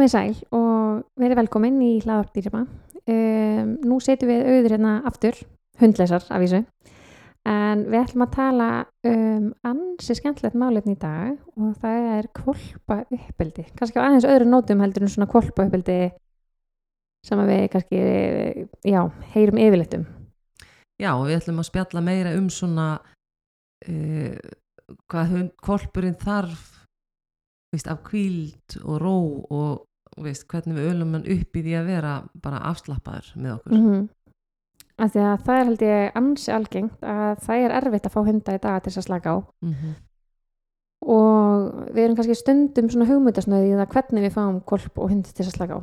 Komið sæl og verið velkomin í hlaðarpdýrjama. Um, nú setjum við auður hérna aftur, hundleisar af vísu, en við ætlum að tala um ansi skemmtilegt málefni í dag og það er kvolpa uppbyldi. Kannski á aðeins öðru nótum heldur en svona kvolpa uppbyldi sem við kannski, já, heyrum yfirleitum. Já, við ætlum að spjalla meira um svona uh, hvað hund, kvolpurinn þarf veist, af kvíld og ró og veist, hvernig við ölum hann upp í því að vera bara afslappaður með okkur. Mm -hmm. Af því að það er held ég ansi algengt að það er erfitt að fá hunda í dag til þess að slaka á Mm -hmm. og við erum kannski stundum svona hugmyndasnöði í það hvernig við fáum kvolp og hund til þess að slaka á.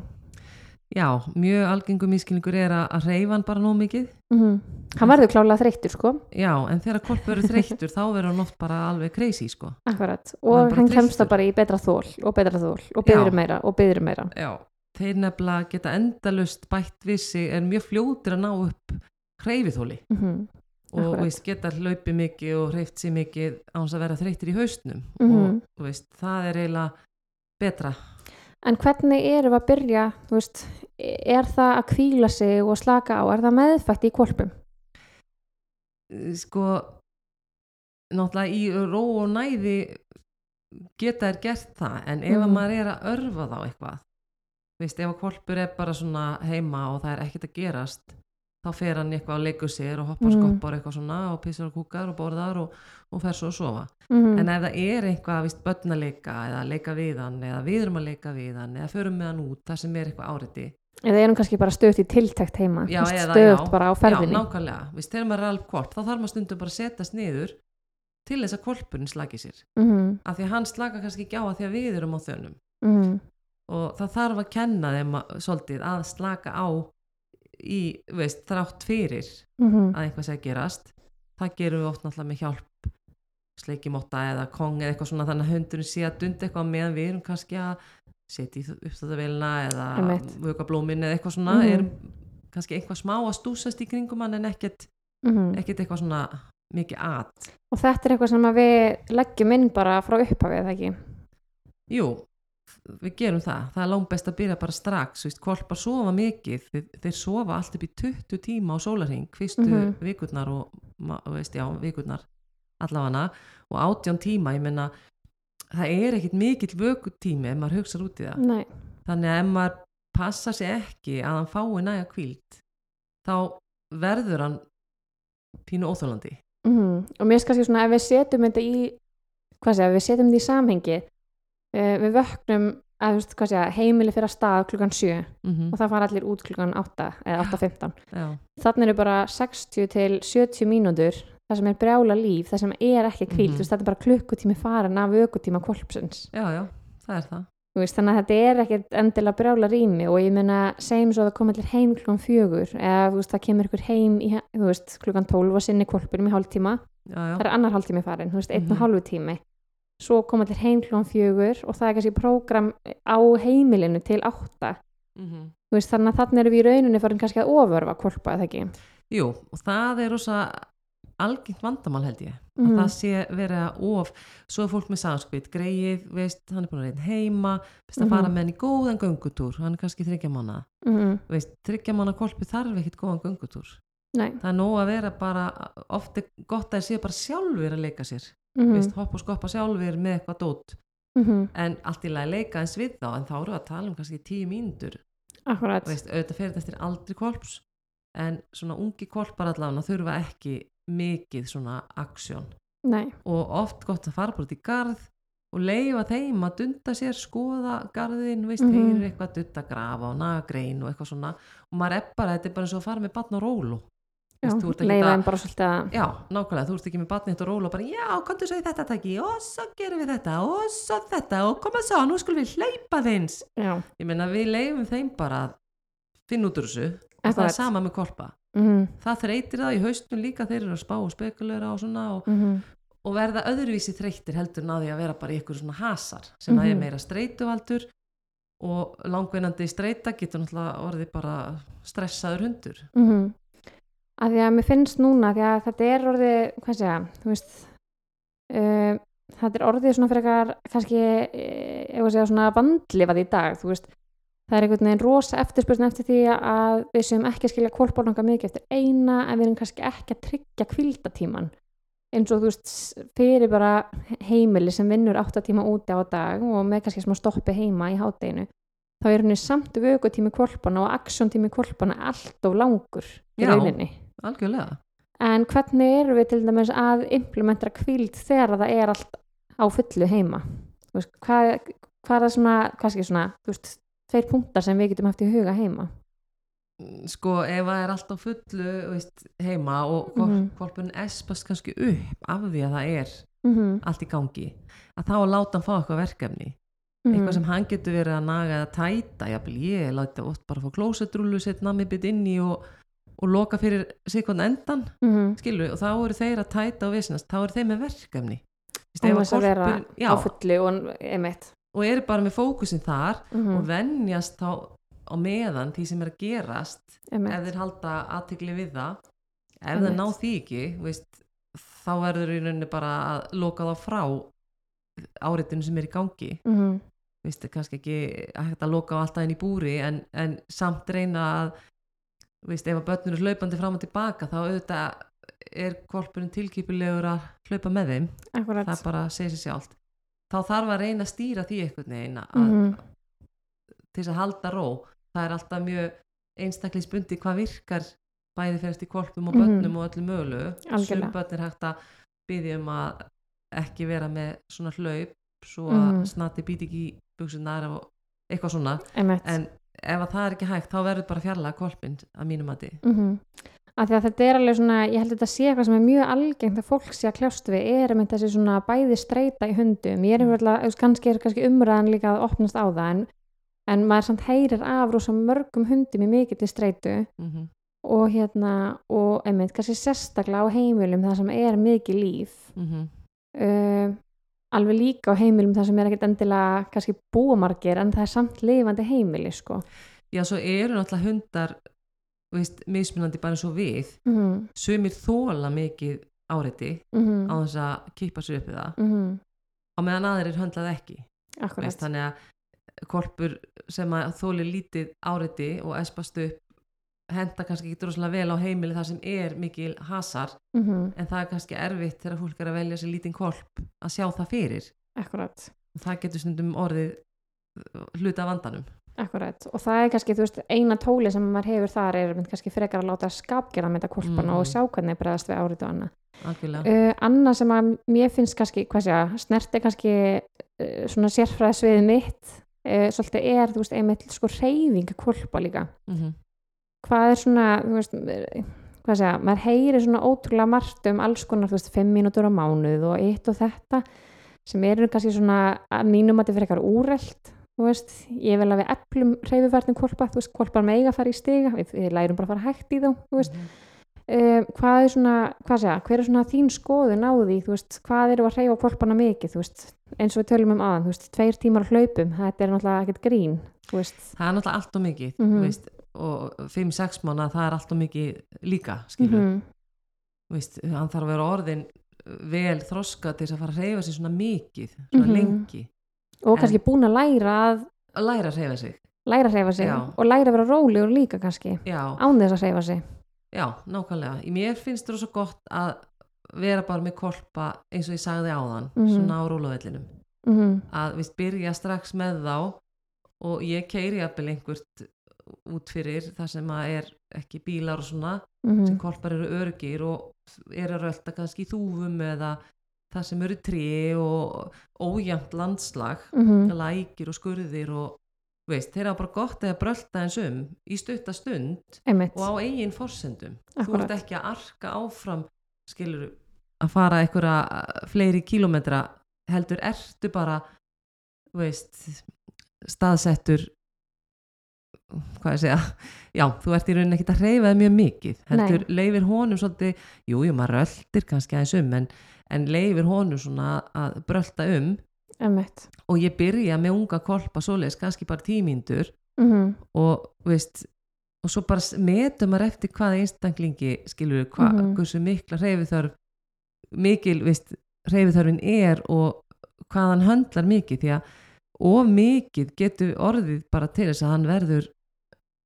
Já, mjög algengum ískilningur er að, reyfa hann bara nóg mikið. Mm Hann verður klálega þreyttur sko, Já, en þegar kvolpur eru þreyttur þá verður hann oft bara alveg crazy sko. akkurat, Hann og bara hann kemst það bara í betra þól og betra þól og byður meira og byður meira. Já. Þeir nefnilega geta endalust bætt við sig en mjög fljótir að ná upp hreyfithóli Mm og Akkurat. veist, geta hlaupið mikið og hreyft sig mikið á þess að vera þreyttir í haustnum Mhm. og veist, það er eiginlega betra. En hvernig erum við að byrja, veist, er það að kvíla sig og slaka á, er það meðfætt í kvolpum? sko náttúrulega í ró og næði geta er gert það en ef mm. maður er að örfa þá eitthvað veist, ef að kvolpur er bara svona heima og það er ekkert að gerast þá fer hann eitthvað að leikur sér og hoppar Mhm. mm. skoppar eitthvað svona og pissar og kúkar og borðar og, og fer svo að sofa Mm en ef það er eitthvað vist, börn að leika eða leika við hann eða við erum að leika við hann eða förum með hann út það sem er eitthvað áriði Eða erum kannski bara stöðt í tiltækt heima, Já, stöðt já. bara á Já, ferðinni. nákvæmlega, Vist, þegar maður er alveg kvolp þá þarf maður stundum bara að setjast niður til þess að kvolpurinn slaki sér Mm af því að hann slaka kannski ekki á að því að við erum á þönum -hmm. og það þarf að kenna þeim að, svolítið að slaka á í, veist, þrátt fyrir Mm að eitthvað sé að gerast það gerum við oft náttúrulega með hjálp sleikimotta eða kong eða eitthvað svona þannig að hundurinn sé að dunda eitthvað meðan við erum kannski að setja í uppstæðavélina eða vöka blómin eða eitthvað svona Mhm. erum kannski eitthvað smá að stúsast í kringum hann en ekkert, -hmm. ekkert eitthvað svona mikið at Og þetta er eitthvað sem að við leggjum inn bara frá upphafið, eða ekki? Jú, við gerum það. Það er langt best að byrja bara strax. Vist, kvolpar sofa mikið. Þeir, þeir sofa allt upp í 20 tíma á sólarhing, fyrstu Mhm. vikurnar og, veist, já, vikurnar allafana og átján tíma, ég menna það er ekkit mikill vökutími ef maður hugsaður út í það. Nei. Þannig að ef maður passar sig ekki að hann fái næga kvíld, þá verður hann pínu óþólandi. Mm Og mér finnst kannski svona ef við setjum þetta í, hvað segja, ef við setjum þetta í samhengi, við vöknum að, veist, hvað segja, heimili fyrir að stað klukkan 7 Mm og það fara allir út klukkan 8 eða 8.15. Já, Þannig eru bara 60 til 70 mínútur það sem er brjála líf, það sem er ekki Mhm. þú veist, þetta er bara klukkutími farin af vökutíma kvolpsins. já, já, það er það. Veist, þannig að þetta er ekkert endilega brjála rými og ég meina segjum svo að það kom allir heim klukkan fjögur eða veist, það kemur ykkur heim í, veist, klukkan 12 og sinni kvolpinum í hálftíma Já, það er annar hálftími farin, einn og Mhm. hálfu tími svo kom allir heim klukkan fjögur og það er kannski prógram á heimilinu til átta. Mm Þú veist, þannig að þannig erum við í rauninni farin kannski að ofurfa kvolpa, eða ekki? Jú, og það er rosa algengt vandamál held ég Mhm. að það sé vera of svo er fólk með samskvít, greið veist, hann er búin að reyna heima veist, að Mhm. fara með hann í góðan göngutúr hann er kannski þryggja mánu mm veist, þryggja mánu kolpi þarf ekkit góðan göngutúr. Nei, það er nóg að vera bara oft er gott að þeir séu bara sjálfur að leika sér mm veist, hopp og skoppa sjálfur með eitthvað dót. -hmm. en allt í lagi leika eins við þá en þá eru að tala um kannski tíu mínútur. Akkurat. Veist, auðvitað fer þetta eftir aldri kolps en svona ungi kolpar allavega þurfa ekki mikið svona aksjón. Og oft gott að fara bara út í garð og leifa þeim að dunda sér skoða garðin, veist, Mhm. heyrir eitthvað dutta grafa og naga grein og eitthvað svona. Og maður er bara, þetta er bara eins og að fara með batn á rólu þú ert ekki leifa að- þeim bara svolítið að já, nákvæmlega, þú ert ekki með batni eitt á rólu og bara, já, komdu svo í þetta taki og svo gerum við þetta og svo þetta og koma svo, nú skulum við hleypa þeins Já, ég meina, við leifum þeim bara að finna út úr þessu og það er sama með kolpa mm það þreytir það í haustun líka þeir eru að spá og spekulera og svona og -hmm. og verða öðruvísi þreyttir heldur en að að vera bara í ykkur svona hasar sem mm -hmm. Mhm. er meira streytuvaldur og langvinnandi streyta getur náttúrulega orðið bara stressaður hundur Mm -hmm. Að því að mér finnst núna því að þetta er orðið hvað segja, þú veist uh, þetta er orðið svona frekar kannski, eh, ef að segja svona vandlifað í dag, þú veist. Það er einhvern veginn rosa eftirspurn eftir því að við séum ekki skilja kvolpálnanga mikið eftir eina en við erum kannski ekki að tryggja kvildatíman eins og þú veist fyrir bara heimili sem vinnur 8 tíma úti á dag og með kannski smá stoppi heima í hátteginu þá er henni samt vökutími kvolpana og aksjóntími kvolpana allt of langur í rauninni algjörlega en hvernig erum við til dæmis að implementera kvíld þegar það er allt á fullu heima veist, hvað, hvað er það svona, kannski svona þú veist, tveir punktar sem við getum haft í huga heima sko ef það er allt á fullu veist, heima og Mhm. mm kvolpun espast kannski upp af því að það er mm -hmm. allt í gangi að þá að láta hann fá eitthvað verkefni Mhm. eitthvað sem hann getur verið að naga eða tæta, jafnvel ég láti oft bara fá klósetrúlu, set namibit inn í og, og loka fyrir hvern endan mm -hmm. skilur, og þá eru þeir að tæta og vissinast, þá eru þeir með verkefni. Vist, og að þess að vera á fullu og einmitt. Og eru bara með fókusin þar mm og venjast þá á meðan því sem er að gerast einmitt, ef þeir halda aðtikli við það. Ef Einmitt. það ná því ekki veist, þá verður í rauninni bara að loka þá frá áritinu sem er í gangi. Mm -hmm. veist, kannski ekki hægt að loka á alltaf inn í búri en, en samt reyna að veist, ef að börnur er hlaupandi fram og tilbaka þá auðvitað er kvolpurinn tilkipilegur að hlaupa með þeim akkurat það bara segir sér sjálft þá þarf að reyna að stýra því einhvern veginn að, Mhm. til þess að halda ró það er alltaf mjög einstaklingsbundi hvað virkar bæði fyrir eftir kvolpum og Mhm. börnum og öllu mögulegu Algjörlega. sum börn er hægt að byggja um að ekki vera með svona hlaup svo að Mhm. snati býti ekki buksunar og eitthvað svona en ef að það er ekki hægt þá verður bara fjarlæga kvolpin að mínum mm að því að þetta er alveg svona ég held að þetta sé eitthvað sem er mjög algengt að fólk sé að kljást við er með þessi svona bæði streyta í hundum ég er Mm. umverðlega, mm. kannski er kannski umræðan líka að opnast á það en, en maður samt heyrir af rosa mörgum hundum í mikill í streytu mm -hmm. og hérna og einmitt kannski sérstaklega á heimilum þar sem er mikið líf Mm uh, alveg líka á heimilum þar sem er ekkert endilega kannski búamargir en það er samt lifandi heimili sko. Já svo eru náttúrulega hundar veist, mismunandi bara og við. Mm -hmm. sumir þóla mikið áreiti Mm á þess að kippa sér upp við það. -hmm. á meðan aðrir höndlað ekki. Veist, þannig að korpur sem að þóli lítið áreiti og espast upp henda kannski ekki droslega vel á heimili þar sem er mikil hasar mm en það er kannski erfitt þegar fólk er að velja sér lítinn korp að sjá það fyrir. Akkurat. Og það getur stundum orðið uh, hluta vandanum. Akkurat, og það er kannski, þú veist, eina tóli sem maður hefur þar er kannski frekar að láta skapgera mynda kvolpana Mhm. og sjá hvernig bregðast við árið og annað. Uh, annað sem að mér finnst kannski, snerti kannski uh, svona sérfræðsviðið mitt, uh, svolítið er, þú veist, einmitt sko reyfing kvolpa líka. mm Hvað er svona, þú veist, hvað að, maður heyri svona ótrúlega margt um alls konar, þú veist, fimm mínútur á mánuð og eitt og þetta sem eru kannski svona að mínum að þetta frekar úrelt þú veist, ég vil að við eflum reyfifærtum kvolpa, þú veist, kvolpar mega fara í stiga við, við lærum bara að fara hægt í þá þú veist, um, hvað er svona hvað segja, hver er svona þín skoðun á því þú veist, hvað eru að reyfa kvolpana mikið þú veist, eins og við tölum um aðan þú veist, tveir tímar hlaupum, þetta er náttúrulega ekkert grín það er náttúrulega allt og mikið mm veist, og 5-6 mánu það er allt og mikið líka skilur, mhm, veist, hann þarf að vera orðin vel þroska til þess að fara að reyfa sig svona mikið, svona Mhm. lengi. Og En- kannski búin að læra að að læra að reyfa sig. læra að reyfa sig og læra að vera rólegur líka kannski já, án þess að reyfa sig. Já, nákvæmlega. Í mér finnst það svo gott að vera bara með kolpa eins og ég sagði áðan Mhm. svona á rólavellinum mm að við byrja strax með þá og ég keiri jafnvel einhvert út fyrir það sem að er ekki bílar og svona -hmm. sem kolpar eru örgir og eru að rölda kannski í þúfum eða það sem eru tré og ójæmt landslag mm lækir og skurðir og veist, þeir hafa bara gott eða brölda eins um í stutta stund einmitt, og á eigin forsendum þú Akkúrat. ert ekki að arka áfram skilur að fara einhverja fleiri kílómetra heldur ertu bara þú veist staðsettur hvað ég segja já, þú ert í rauninni ekkert að hreyfa það mjög mikið heldur leifir honum svolítið jú, jú, maður röldir kannski aðeins um en, en leifir honum svona að brölda um. Einmitt. Og ég byrja með unga kolpa svoleiðis kannski bara tímíndur mm og veist og svo bara metum maður eftir hvaða einstaklingi skilur við, hva, Mhm. hversu mikla reyfiþörf mikil, veist, reyfiþörfin er og hvað hann höndlar mikið. Því að of mikið getur orðið bara til þess að hann verður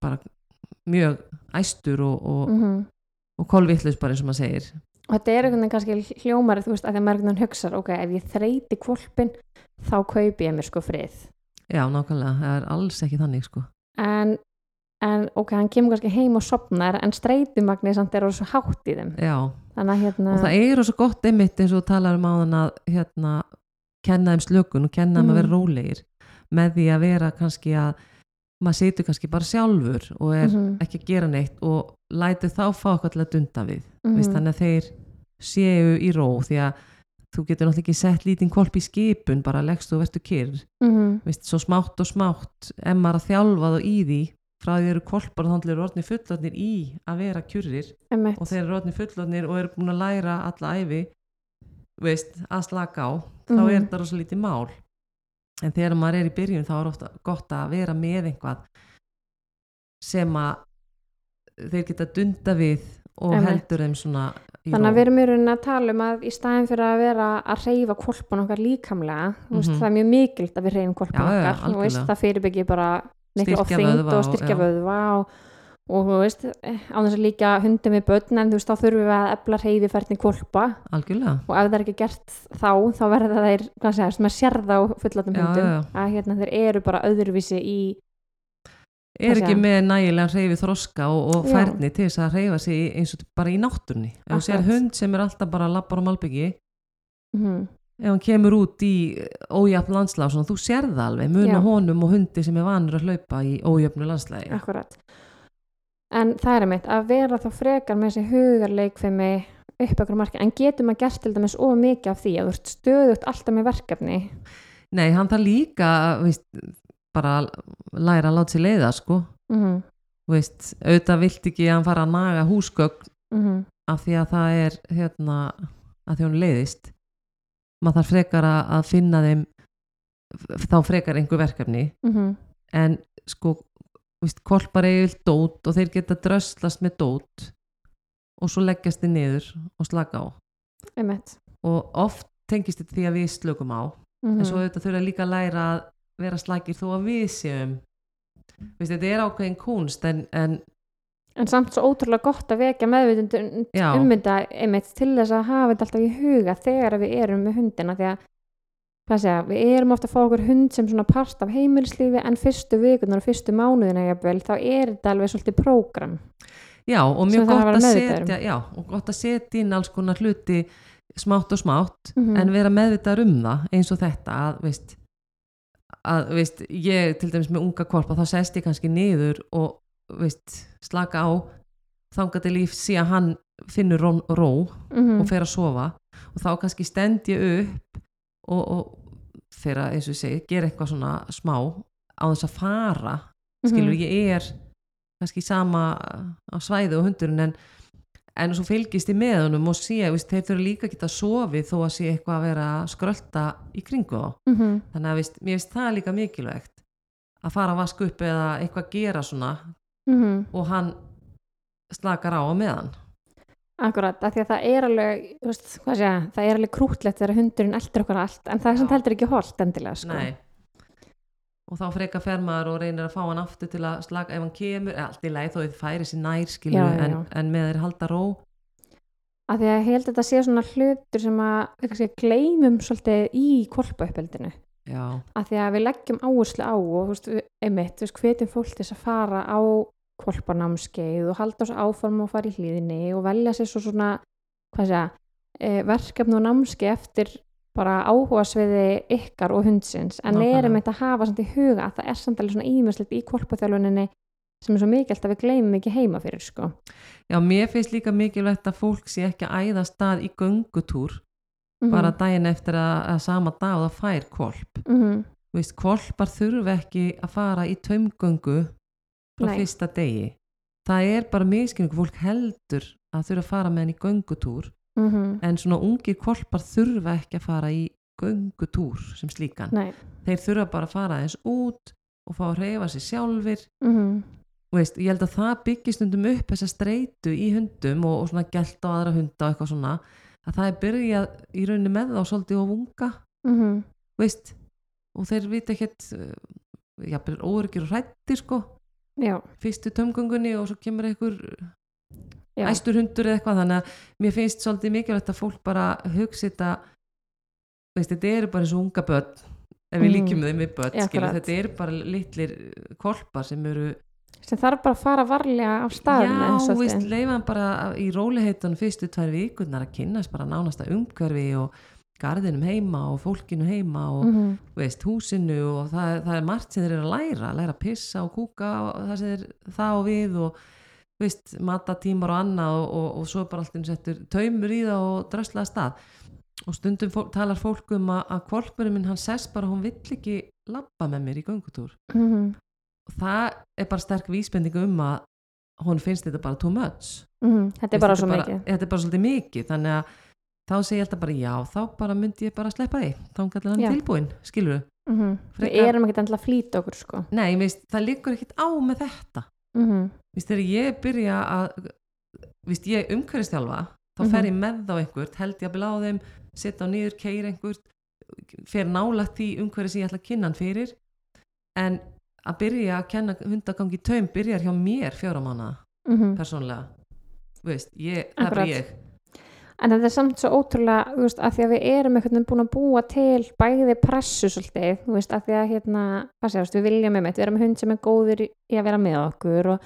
bara mjög æstur og, og, mm og kolvillus bara eins og maður segir. Og þetta er einhvern veginn kannski hljómarið þú veist að því að maður einhvern veginn hugsar ok, ef ég þreyti kvolpin þá kaupi ég mér sko frið. Já nákvæmlega, það er alls ekki þannig sko. En, en ok, hann kemur kannski heim og sopnar en streytumagnið samt er orðið svo hátt í þeim. Já, hérna og það er svo gott einmitt eins og þú talar um á þann að hérna, kenna þeim slökun og kenna þeim að vera Mhm. rólegir með því að vera kannski að maður situr kannski bara sjálfur og er Mhm, ekki að gera neitt og lætur þá fá eitthvað til að dunda við mhm, Veist, þannig að þeir séu í ró því að þú getur náttúrulega ekki sett lítinn kolp í skipun bara leggst og verður kyrr mhm, Veist, svo smátt og smátt ef maður að þjálfa þá í því frá því þeir eru kolpar og þannig eru orðnir fullorðnir í að vera einmitt. og þeir eru orðnir fullorðnir og eru búin að læra alla æfi veist, að slaka á þá Mhm. er þetta rosa lítið mál en þegar maður er í byrjun þá er ofta gott að vera með einhvað sem að þeir geta dunda við og Einmitt. heldur þeim svona Þannig að við erum í rauninni að tala um að í staðin fyrir að vera að reyfa kvolpun okkar líkamlega, mm veist, Mhm. það er mjög mikilt að við reyfum kvolpun Já, já, okkar þú veist, það fyrirbyggir bara Styrkja ofþyngd og styrkja já. vöðva og, og þú veist, á þess að líka hundum við börn en þú veist, þá þurfum við að efla reyfifærni kvolpa algjörlega. Og ef það er ekki gert þá, þá verða þeir, hvað segja, sem að sérða á fullatum Já, hundum, já, já. að hérna þeir eru bara öðruvísi í, er ekki með nægilega hreyfi þroska og, og færni til þess að hreyfa sig eins og bara í náttúrunni. Ef þú sér hund sem er alltaf bara að labbar á malbyggi mm, ef hann kemur út í ójöfn svona, þú sér það alveg, muna honum og hundi sem er vanur að hlaupa í ójöfnu landslægi akkurat en það er mitt, að vera þá frekar með þessi hugarleikfimi upp okkur marki, en getur maður gert til dæmis of mikið af því að þú ert stöðugt alltaf með verkefni? Nei, hann þarf líka veist, bara að læra að láta sér leiða sko, mm Þú veist, auðvitað vilt ekki að hann fara að naga húsgögn -hmm. af því að það er hérna, að því hún leiðist. Maður þarf frekar að, finna þeim þá frekar einhver verkefni. Mm en sko kolpar eigild dót og þeir geta dröslast með dót og svo leggjast þið niður og slaka á. Einmitt. Og oft tengist þetta því að við slökum á mm en svo auðvitað þurfa líka að læra að vera slakir þó að við séum. Vist, þetta er ákveðin kunst en, en en samt svo ótrúlega gott að vekja meðvitund ummynda einmitt til þess að hafa þetta alltaf í huga þegar við erum með hundina því að segja, við erum ofta að fá okkur hund sem svona part af heimilislífi en fyrstu vikunar og fyrstu mánuðina jafnvel, þá er þetta alveg svolítið prógram já og mjög að gott vera að meðvitaður um. setja já, og gott að setja inn alls konar hluti smátt og smátt Mhm. en vera meðvitaður um það eins og þetta að veist að veist, ég til dæmis með unga korpa þá sest ég kannski niður og veist, slaka á þangað til ég sé að hann finnur ró, ró mm og fer að sofa og þá kannski stend ég upp og, og að eins og ég segi, gera eitthvað svona smá á þess að fara Mhm. skilur ég er kannski sama á svæði og hundurinn en, en svo fylgist ég með honum og sé, veist, þeir þurfa líka að geta sofið þó að sé eitthvað að vera að skrölda í kringu þá -hmm. þannig að veist, mér finnst það líka mikilvægt að fara að vaska upp eða eitthvað gera svona Mm og hann slakar á á meðan Akkurat, af því að það er alveg veist, sé, það er alveg krútlegt þegar hundurinn eldur okkur allt, en það er samt heldur ekki holt endilega, sko. Nei. og þá freka fer maður og reynir að fá hann aftur til að slaka ef hann kemur, allt í leið þó þið færi sér nær já, en, en með þeir halda ró Af því að ég held að þetta sé svona hlutur sem að við kannski gleymum svolítið í kvolpauppheldinu. já, Af því að við leggjum áherslu á og þú veist, einmitt, þú veist, hvetjum fólk til þess að fara á kvolpanámskeið og halda svo áform og fara í hlýðinni og velja sér svo svona, hvað sé, e, verkefni og námskeið eftir bara áhuga sviði ykkar og hundsins en Nákvæmlega. erum þetta að hafa samt í huga að það er samt alveg svona ímjömslegt í kvolpaþjálfuninni sem er svo mikilvægt að við gleymum ekki heima fyrir sko. já, mér finnst líka mikilvægt að fólk sé ekki að æða stað í göngutúr Mhm. bara daginn eftir að, að sama dag það fær kolp Mhm. Þú veist, kolpar þurfa ekki að fara í taumgöngu frá Nei. fyrsta degi það er bara miskynningu, fólk heldur að þurfa að fara með hann í göngutúr Mhm. en svona ungir kolpar þurfa ekki að fara í göngutúr sem slíkan Nei. þeir þurfa bara að fara eins út og fá að reyfa sér sjálfur Mhm. Þú veist, ég held að það byggist stundum upp þessa streitu í hundum og, og svona gælt á aðra hunda og eitthvað svona að það er byrjað í rauninni með þá svolítið of unga Mhm. veist og þeir vita ekkert jafnvel óryggir og hrættir sko já, fyrstu tömgöngunni og svo kemur einhver já, æstur hundur eða eitthvað. Þannig að mér finnst svolítið mikilvægt að fólk bara hugsi þetta veist, þetta eru bara eins og unga börn. Ef við Mhm. líkjum þeim við börn akkurat. þetta eru bara litlir kolpar sem eru sem þarf bara að fara varlega á staðin já, hann bara í róliheitunum fyrstu tvær vikurnar að kynnast bara nánasta umhverfi og garðinum heima og fólkinu heima og mm veist, húsinu og það, það er margt sem þeir eru að læra, læra að pissa og kúka og það sem þeir það og við og veist, matatímar og annað og, og, og svo bara alltaf settur taumur í það og drösslaða stað. Og stundum fólk, talar fólk um að, að kvolpurinn minn hann sess bara hún vill ekki labba með mér í göngutúr. -hmm. og það er bara sterk vísbending um að hún finnst þetta bara too much. Mhm. þetta er bara mikið. þetta er bara svolítið mikið þannig að þá segi ég alltaf bara já þá bara myndi ég bara sleppa því. Þá kallar hann Já. tilbúin, skilur við mm við Frekar- erum ekki endla að flýta okkur sko. Nei, veist, það liggur ekkit á með þetta. Mm Vist, þegar ég byrja að vist, ég umhverfistjálfa þá Mhm. fer ég með á einhvert held ég að bila á þeim setja á niður, keir einhvert fer nálagt því umhverfi sem ég ætla að kynna hann fyrir. En að byrja að kenna hundagangi taum byrjar hjá mér fjóra mánuða -hmm. persónlega Vist, ég, það er ég En þetta er samt svo ótrúlega, þú veist, að því að við erum einhvern veginn búin að búa til bæði pressu svolítið, þú veist, að því að hérna, hvað segast, við viljum með við erum hund sem er góður í að vera með okkur og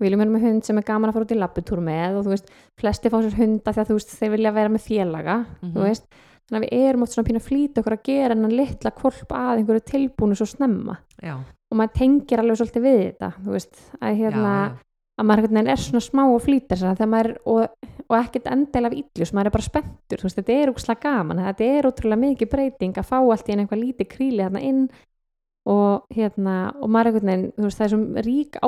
við viljum vera með hund sem er gaman að fara út í labbitúr með og þú veist, flesti fá sér hunda því að þú veist, þeir vilja vera með félaga, Mhm. þú veist, þannig að við erum oft svona pínu að flýta okkur að gera en að litla kvolp að einhverju tilbúinu svo snemma já, og maður tengir alveg svolítið við þetta, þú veist, að hérna, já, já. Að maður er svona smá og flýta sér þegar maður er, og, og ekkert endel af sem maður er bara spenntur, þú veist, þetta er úkslega gaman þetta er útrúlega mikið breyting að fá allt í einu eitthvað lítið kríli þarna inn og hérna og maður er veist, það er svo rík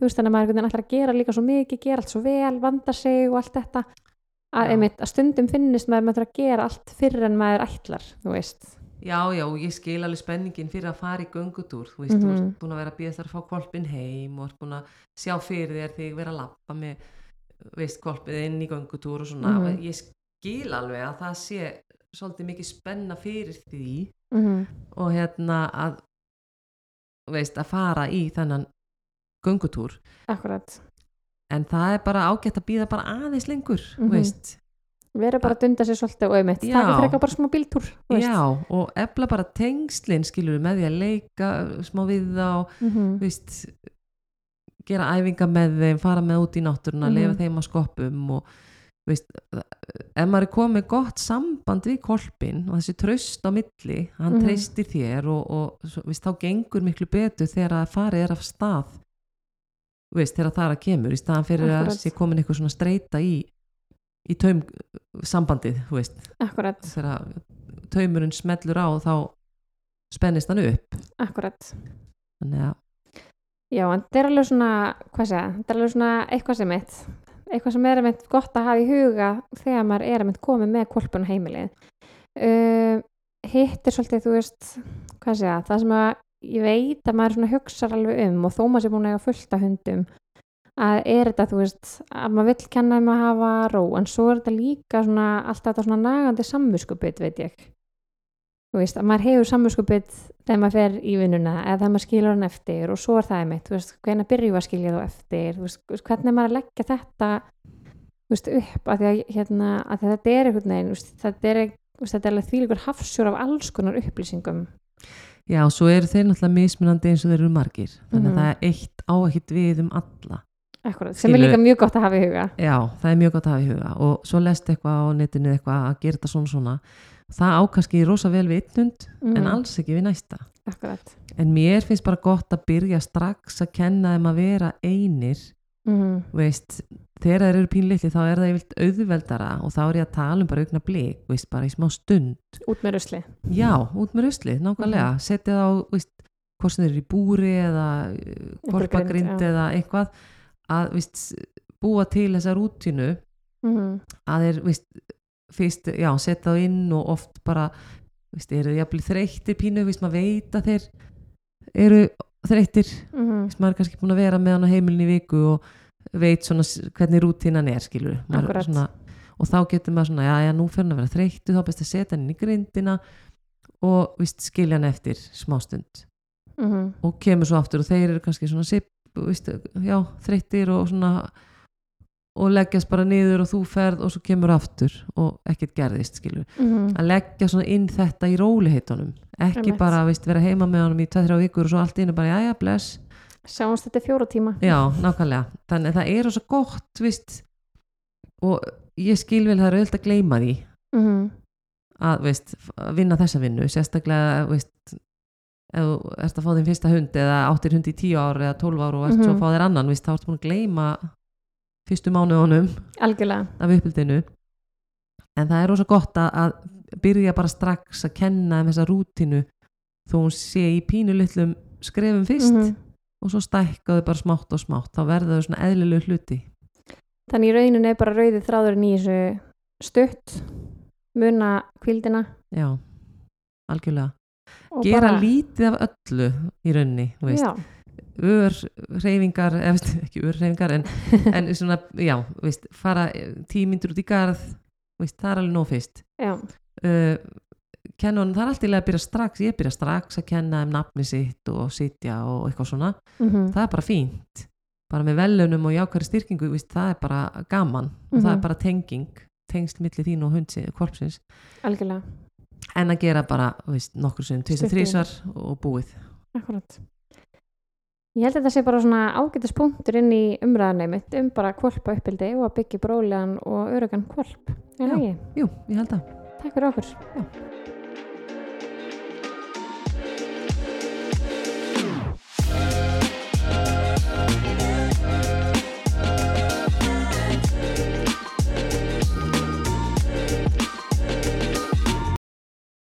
veist, þannig að maður veginn ætlar að gera líka svo mikið, gera allt svo vel, vanda sig og allt þetta, að, einmitt, að stundum finnist maður maður að gera allt fyrir en maður ætlar, þú veist Já, já, ég skil alveg spenningin fyrir að fara í göngutúr, þú veist, þú Mhm. ert búin að vera að býða þar að fá kvolpin heim og ert búin að sjá fyrir þér þig vera að lappa með, veist, kvolpið inn í göngutúr og svona, Mhm. ég skil alveg að það sé svolítið mikið spenna fyrir því mm og hérna að, veist, að fara í þennan göngutúr, akkurat, en það er bara ágætt að býða bara aðeins lengur, Mhm. þú veist, erum bara að dunda sér svolítið og einmitt, Já. taka frekar bara smá bíltúr já, og efla bara tengslin, skilur með því að leika smá við þá, Mhm. þú veist gera æfinga með þeim, fara með út í náttúruna Mhm. lefa þeim að skoppum og veist, ef maður er komið gott samband við kolpin og þessi tröst á milli, hann Mhm. treystir þér og, og veist, þá gengur miklu betur þegar að farið er af stað veist, þegar það er að kemur í staðan fyrir að Akkurat. sé komin eitthvað svona streyta í í taum sambandið, þú veist. Akkurat, þegar taumurinn smellur á þá spennist hann upp. Akkurat. Þannig að Já, en þetta er alveg svona, hvað segja, þetta er alveg svona eitthvað sem eitt, eitthvað sem er einmitt gott að hafa í huga þegar maður er einmitt komið með kolpun á heimilið. Uh, hitt er svolítið, þú veist, hvað segja, það sem að ég veit að maður svona hugsar alveg um og þó maður sé búin að eiga fullt af hundum, að er þetta, þú veist, að maður vill kenna um að hafa ró, en svo er þetta líka svona, alltaf þetta svona nagandi samviskupið, veit ég. Þú veist, að maður hefur samviskupið þegar maður fer í vinnuna eða þegar maður skilur hann eftir og svo er það einmitt, þú veist, hvernig byrjum við að skilja þú eftir, þú veist, hvernig er maður að leggja þetta, þú veist, upp að að, hérna, að þetta er einhvern veginn, þetta er, þetta er alveg þvílíkur hafsjór af alls konar upplýsingum. Já, svo eru þeir náttúrulega mismunandi eins og þeir eru margir þannig að Mhm. það er eitt á ekkit við um alla Akkurat, sem er líka mjög gott að hafa í huga. Já, það er mjög gott að hafa í huga og svo lest eitthvað á netinu eitthvað að gera þetta svona svona það ákast rosa vel við einn hund en Mhm, alls ekki við næsta Akkurat. en mér finnst bara gott að byrja strax að kenna þeim að vera einir Mm veist, þegar þeir eru pínlitli þá er það yfirlt auðveldara og þá er ég að tala um bara augna blik, veist, bara í smá stund Út með rusli. Já, út með rusli, nákvæmlega Mhm. setja þá, veist, hvort sem þeir eru í búri eða korpagrind grind, já. eða eitthvað að veist, búa til þessa rútinu Mm að þeir veist, fyrst, já, setja þá inn og oft bara veist, eru jafnvel þreyttir pínu, veist, maður veit að þeir eru þreyttir. -hmm. veist, maður er kannski búin að vera með hann á heimilin í viku og veit svona hvernig rútínan er skilur maður, svona, og þá getur maður svona, já, já, nú fyrir hann að vera þreyttu þá best að setja hann inn í grindina og víst, skilja hann eftir smástund mhm, og kemur svo aftur og þeir eru kannski svona sip, víst, já, þreyttir og svona og leggjast bara niður og þú ferð og svo kemur aftur og ekkert gerðist skilur mhm, að leggja svona inn þetta í róliheitunum ekki Einmitt. bara víst, vera heima með honum í 2-3 vikur og svo allt innu bara jæja bless. Sjáumst þetta fjóra tíma. Já nákvæmlega. Þannig að það er svo gott víst, og ég skil vel það er auðvitað að gleyma því. Mhm, að veist, vinna þessa vinnu sérstaklega veist, ef þú ert að fá þinn fyrsta hund eða áttir hund í 10 ár eða 12 ár og ert svo að Mhm. fá þér annan veist, þá ertu búin að gleyma fyrstu mánuðunum algjörlega. af uppbyldinu. En það er rosa gott að, byrja bara strax að kenna þeim þessa rútínu þó hún sé í pínu litlum skrefum fyrst Mhm. og svo stækkaðu bara smátt og smátt. Þá verða þau svona eðlilegu hluti. Þannig í rauninu er bara rauðið þráðurinn í þessu stutt muna kvildina já, algjörlega og gera bara, lítið af öllu í rauninni þú veist. já, ör reyfingar eða veist, ekki ör reyfingar en, en svona, já, veist, fara tímyndur út í garð veist, það er alveg nóg fyrst. Uh, kenna honum, það er alltaf að byrja strax ég byrja strax að kenna um nafni sitt og sitja og eitthvað svona. Mhm, það er bara fínt, bara með velunum og jákværi styrkingu, veist, það er bara gaman og það Mhm. er bara tenging tengsl milli þín og hundsi, korpsins. Algjörlega en að gera bara, veist, nokkur sem tvisar þrísar og búið Akkurat. Ég held að þetta sé bara svona ágætis punktur inn í umræðanum mitt um bara kvolpa uppbildi og að byggja brólegan og örugan kvolp. Er Já. ekki? jú, ég held að Takk fyrir okkur. Já.